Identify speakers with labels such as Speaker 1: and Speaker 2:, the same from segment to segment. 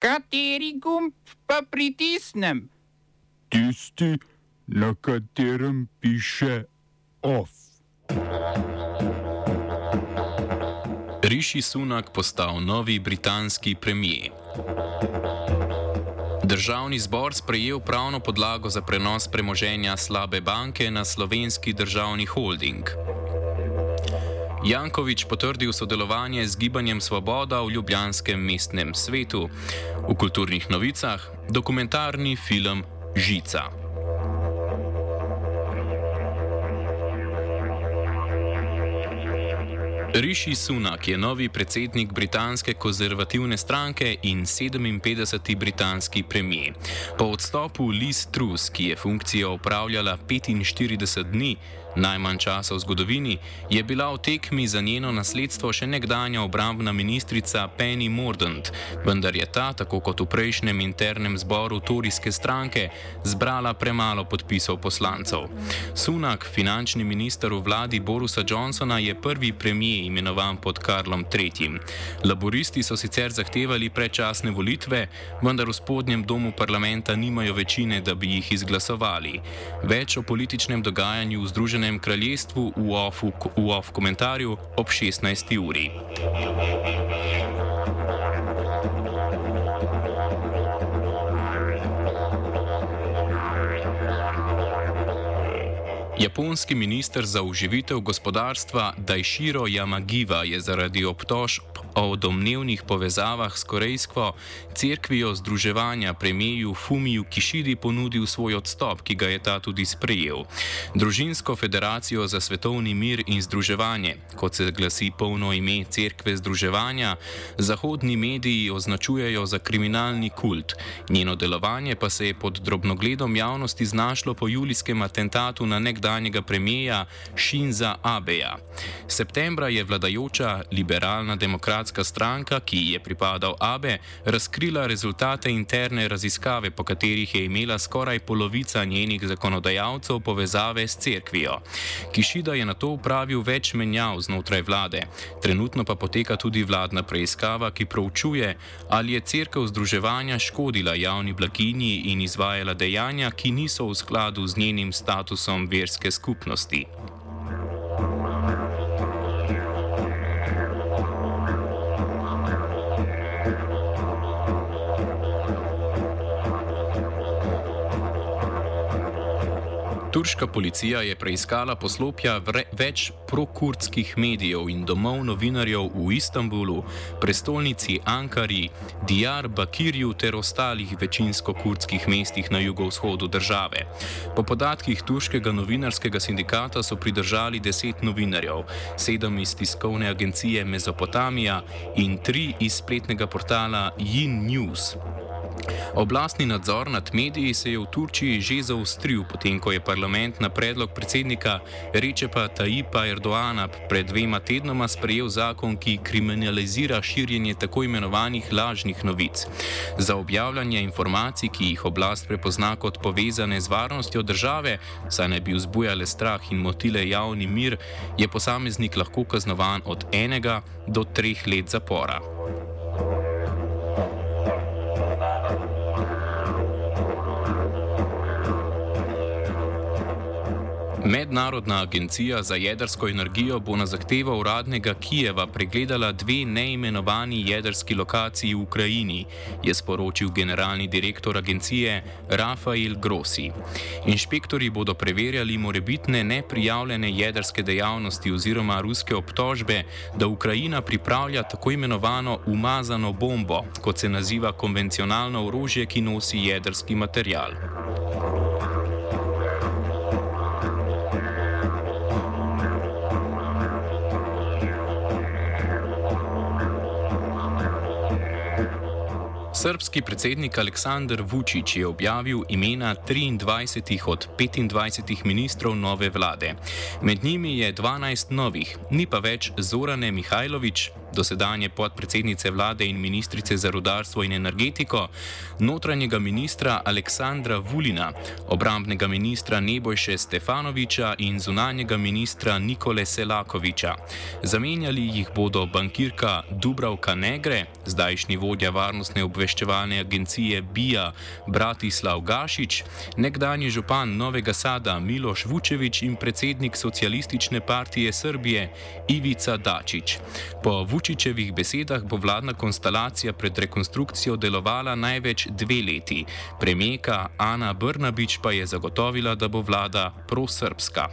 Speaker 1: Kateri gumb pa pritisnem?
Speaker 2: Tisti, na katerem piše OF.
Speaker 3: Riši Sunak postal novi britanski premijer. Državni zbor sprejel pravno podlago za prenos premoženja slabe banke na slovenski državni holding. Jankovič potrdil sodelovanje z Gibanjem Svoboda v Ljubljanskem mestnem svetu. V kulturnih novicah dokumentarni film Žica. Riši Sunak je novi predsednik britanske konzervativne stranke in 57. britanski premijer. Po odstopu Liz Truss, ki je funkcijo upravljala 45 dni, Najmanj časa v zgodovini je bila v tekmi za njeno nasledstvo še nekdanja obrambna ministrica Penny Mordant, vendar je ta, tako kot v prejšnjem internem zboru Torijske stranke, zbrala premalo podpisov poslancev. Sunak, finančni minister v vladi Borusa Johnsona, je prvi premijer imenovan pod Karlom III. Laboristi so sicer zahtevali predčasne volitve, vendar v spodnjem domu parlamenta nimajo večine, da bi jih izglasovali. Več o političnem dogajanju v Združenem Združenem kraljestvu v OF komentarju ob 16. uri. Japonski minister za uživitev gospodarstva Dajširo Yamagiva je zaradi obtožb o domnevnih povezavah s korejsko cerkvijo združevanja premijeju Fumiju Kišidi ponudil svoj odstop, ki ga je ta tudi sprejel. Družinsko federacijo za svetovni mir in združevanje, kot se glasi polno ime cerkve združevanja, zahodni mediji označujejo za kriminalni kult. Njeno delovanje pa se je pod drobnogledom javnosti znašlo po julijskem atentatu na nekdanjega premijeja Shinza Abeja. Septembra je vladajoča liberalna demokratska stranka, ki ji je pripadal Abe, razkrila rezultate interne raziskave, po katerih je imela skoraj polovica njenih zakonodajalcev povezave s cerkvijo. Kišida je na to upravil več menjav znotraj vlade. Trenutno pa poteka tudi vladna preiskava, ki proučuje, ali je cerkev združevanja škodila javni blaginji in izvajala dejanja, ki niso v skladu z njenim statusom verske skupnosti. Turška policija je preiskala poslopja več prokurdskih medijev in domov novinarjev v Istanbulu, prestolnici Ankari, Diyar Bakirju ter ostalih večinsko kurdskih mestih na jugovzhodu države. Po podatkih turškega novinarskega sindikata so pridržali deset novinarjev, sedem iz tiskovne agencije Mezopotamija in tri iz spletnega portala Yin News. Oblastni nadzor nad mediji se je v Turčiji že zaustril, potem ko je parlament na predlog predsednika Rečepa Tajipa Erdoana pred dvema tednoma sprejel zakon, ki kriminalizira širjenje tako imenovanih lažnih novic. Za objavljanje informacij, ki jih oblast prepozna kot povezane z varnostjo države, saj ne bi vzbujale strah in motile javni mir, je posameznik lahko kaznovan od enega do treh let zapora. Mednarodna agencija za jedrsko energijo bo na zahtevo uradnega Kijeva pregledala dve neimenovani jedrski lokaciji v Ukrajini, je sporočil generalni direktor agencije Rafael Grossi. Inšpektori bodo preverjali morebitne neprijavljene jedrske dejavnosti oziroma ruske obtožbe, da Ukrajina pripravlja tako imenovano umazano bombo, kot se naziva konvencionalno orožje, ki nosi jedrski material. Srpski predsednik Aleksandr Vučić je objavil imena 23 od 25 ministrov nove vlade. Med njimi je 12 novih, ni pa več Zorane Mihajlović, dosedanje podpredsednice vlade in ministrice za rudarstvo in energetiko, notranjega ministra Aleksandra Vulina, obrambnega ministra Nebojše Stefanoviča in zunanjega ministra Nikole Selakoviča. Zamenjali jih bodo bankirka Dubravka Negre, zdajšnji vodja varnostne obveščevalne agencije BIA Bratislav Gašič, nekdanji župan Novega Sada Miloš Vučevič in predsednik socialistične partije Srbije Ivica Dačič. Po Vučičevih besedah bo vladna konstelacija pred rekonstrukcijo delovala največ dve leti. Premijeka Ana Brnabič pa je zagotovila, da bo vlada prosrbska.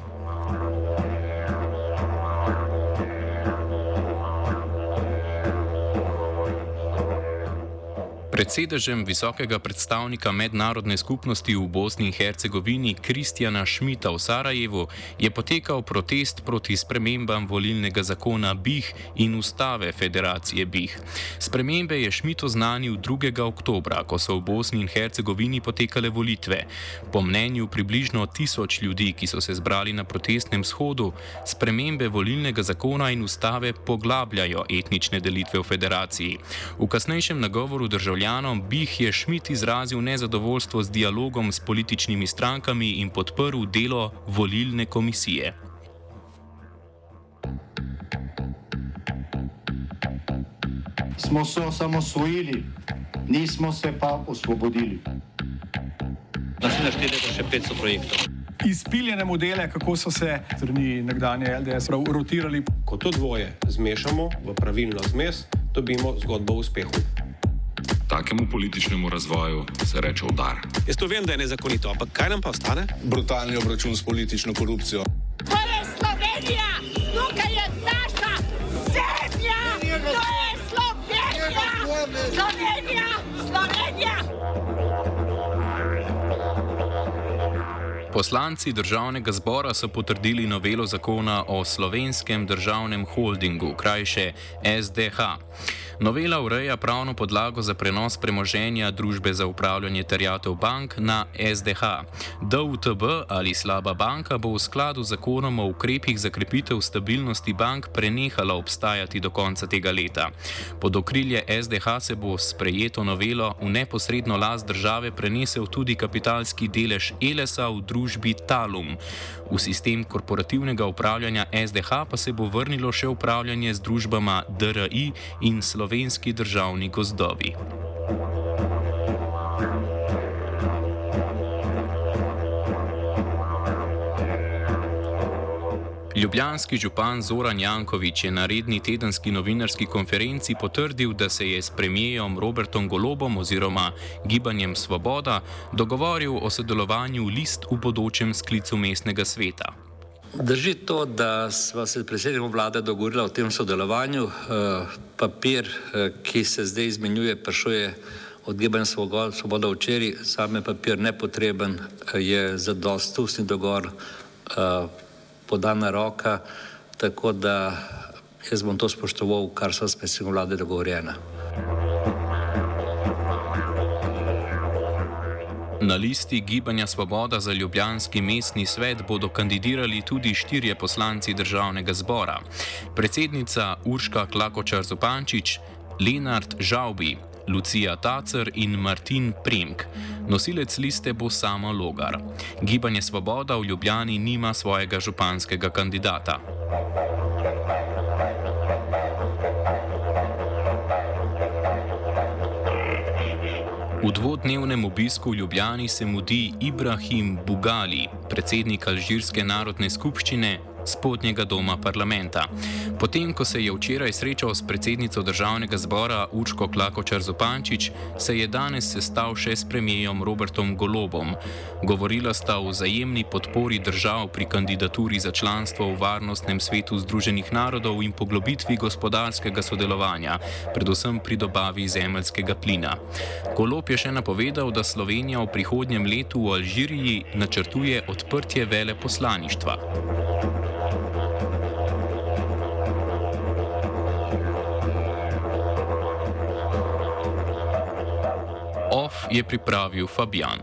Speaker 3: Pred sedežem visokega predstavnika mednarodne skupnosti v Bosni in Hercegovini Kristjana Šmita v Sarajevu je potekal protest proti spremembam volilnega zakona BIH in ustave Federacije BIH. Spremembe je Šmit oznanil 2. oktobra, ko so v Bosni in Hercegovini potekale volitve. Po mnenju približno tisoč ljudi, ki so se zbrali na protestnem shodu, spremembe volilnega zakona in ustave poglabljajo etnične delitve v federaciji. V kasnejšem nagovoru državljanov državljanom Bih je Šmit izrazil nezadovoljstvo z dialogom s političnimi strankami in podprl delo volilne komisije.
Speaker 4: Smo se osamosvojili, nismo se pa osvobodili.
Speaker 5: Naslednje štiri leta še 500 projektov.
Speaker 6: Izpiljene modele, kako so se strani nekdanje LDS rotirali.
Speaker 7: Ko to dvoje zmešamo v pravilno zmes, dobimo zgodbo o uspehu.
Speaker 8: Takemu političnemu razvoju se reče udar.
Speaker 9: Jaz to vem, da je nezakonito, ampak kaj nam pa ostane?
Speaker 10: Brutalni obračun s politično korupcijo.
Speaker 11: To je Slovenija, tukaj je naša zemlja, to je Slovenija, Slovenija, Slovenija.
Speaker 3: Poslanci državnega zbora so potrdili novelo zakona o slovenskem državnem holdingu, krajše SDH. Novela ureja pravno podlago za prenos premoženja družbe za upravljanje terjatev bank na SDH. DUTB ali slaba banka bo v skladu z zakonom o ukrepih za krepitev stabilnosti bank prenehala obstajati do konca tega leta. Pod okrilje SDH se bo s prejeto novelo v neposredno last države prenesel tudi kapitalski delež ELESA v družbi Talum. V sistem korporativnega upravljanja SDH pa se bo vrnilo še upravljanje z družbama DRI in Slovenija slovenski državni gozdovi. Ljubljanski župan Zoran Jankovič je na redni tedenski novinarski konferenci potrdil, da se je s premijejem Robertom Golobom oziroma Gibanjem Svoboda dogovoril o sodelovanju list v bodočem sklicu mestnega sveta.
Speaker 5: Drži to, da smo se predsednikom vlade dogovorili o tem sodelovanju. Eh, papir, eh, ki se zdaj izmenjuje, prišel je od Gibanja Svoboda včeraj, sam je papir nepotreben, eh, je za dost ustni dogovor podana roka, tako da jaz bom to spoštoval, kar so s predsednikom vlade dogovorjena.
Speaker 3: Na listi Gibanja Svoboda za Ljubljanski mestni svet bodo kandidirali tudi štirje poslanci državnega zbora: predsednica Urška Klakočar Zupančič, Lenard Žaubi, Lucija Tacer in Martin Premk. Nosilec liste bo samo Logar. Gibanje Svoboda v Ljubljani nima svojega županskega kandidata. V dvodnevnem obisku v Ljubljani se mudi Ibrahim Bugali, predsednik Alžirske narodne skupščine, spodnjega doma parlamenta. Potem, ko se je včeraj srečal s predsednico državnega zbora Učko Klakočar Zopančič, se je danes sestal še s premijejem Robertom Golobom. Govorila sta o vzajemni podpori držav pri kandidaturi za članstvo v Varnostnem svetu Združenih narodov in poglobitvi gospodarskega sodelovanja, predvsem pri dobavi zemeljskega plina. Golob je še napovedal, da Slovenija v prihodnjem letu v Alžiriji načrtuje odprtje veleposlaništva. OF je pripravil Fabian.